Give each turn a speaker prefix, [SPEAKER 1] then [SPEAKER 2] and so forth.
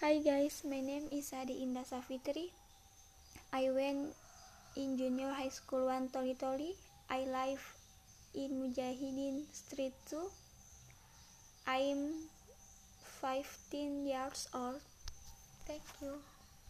[SPEAKER 1] Hi guys, my name is Adi Indah Safitri. I went in junior high school one Toli Toli. I live in Mujahidin Street 2. I'm 15 years old.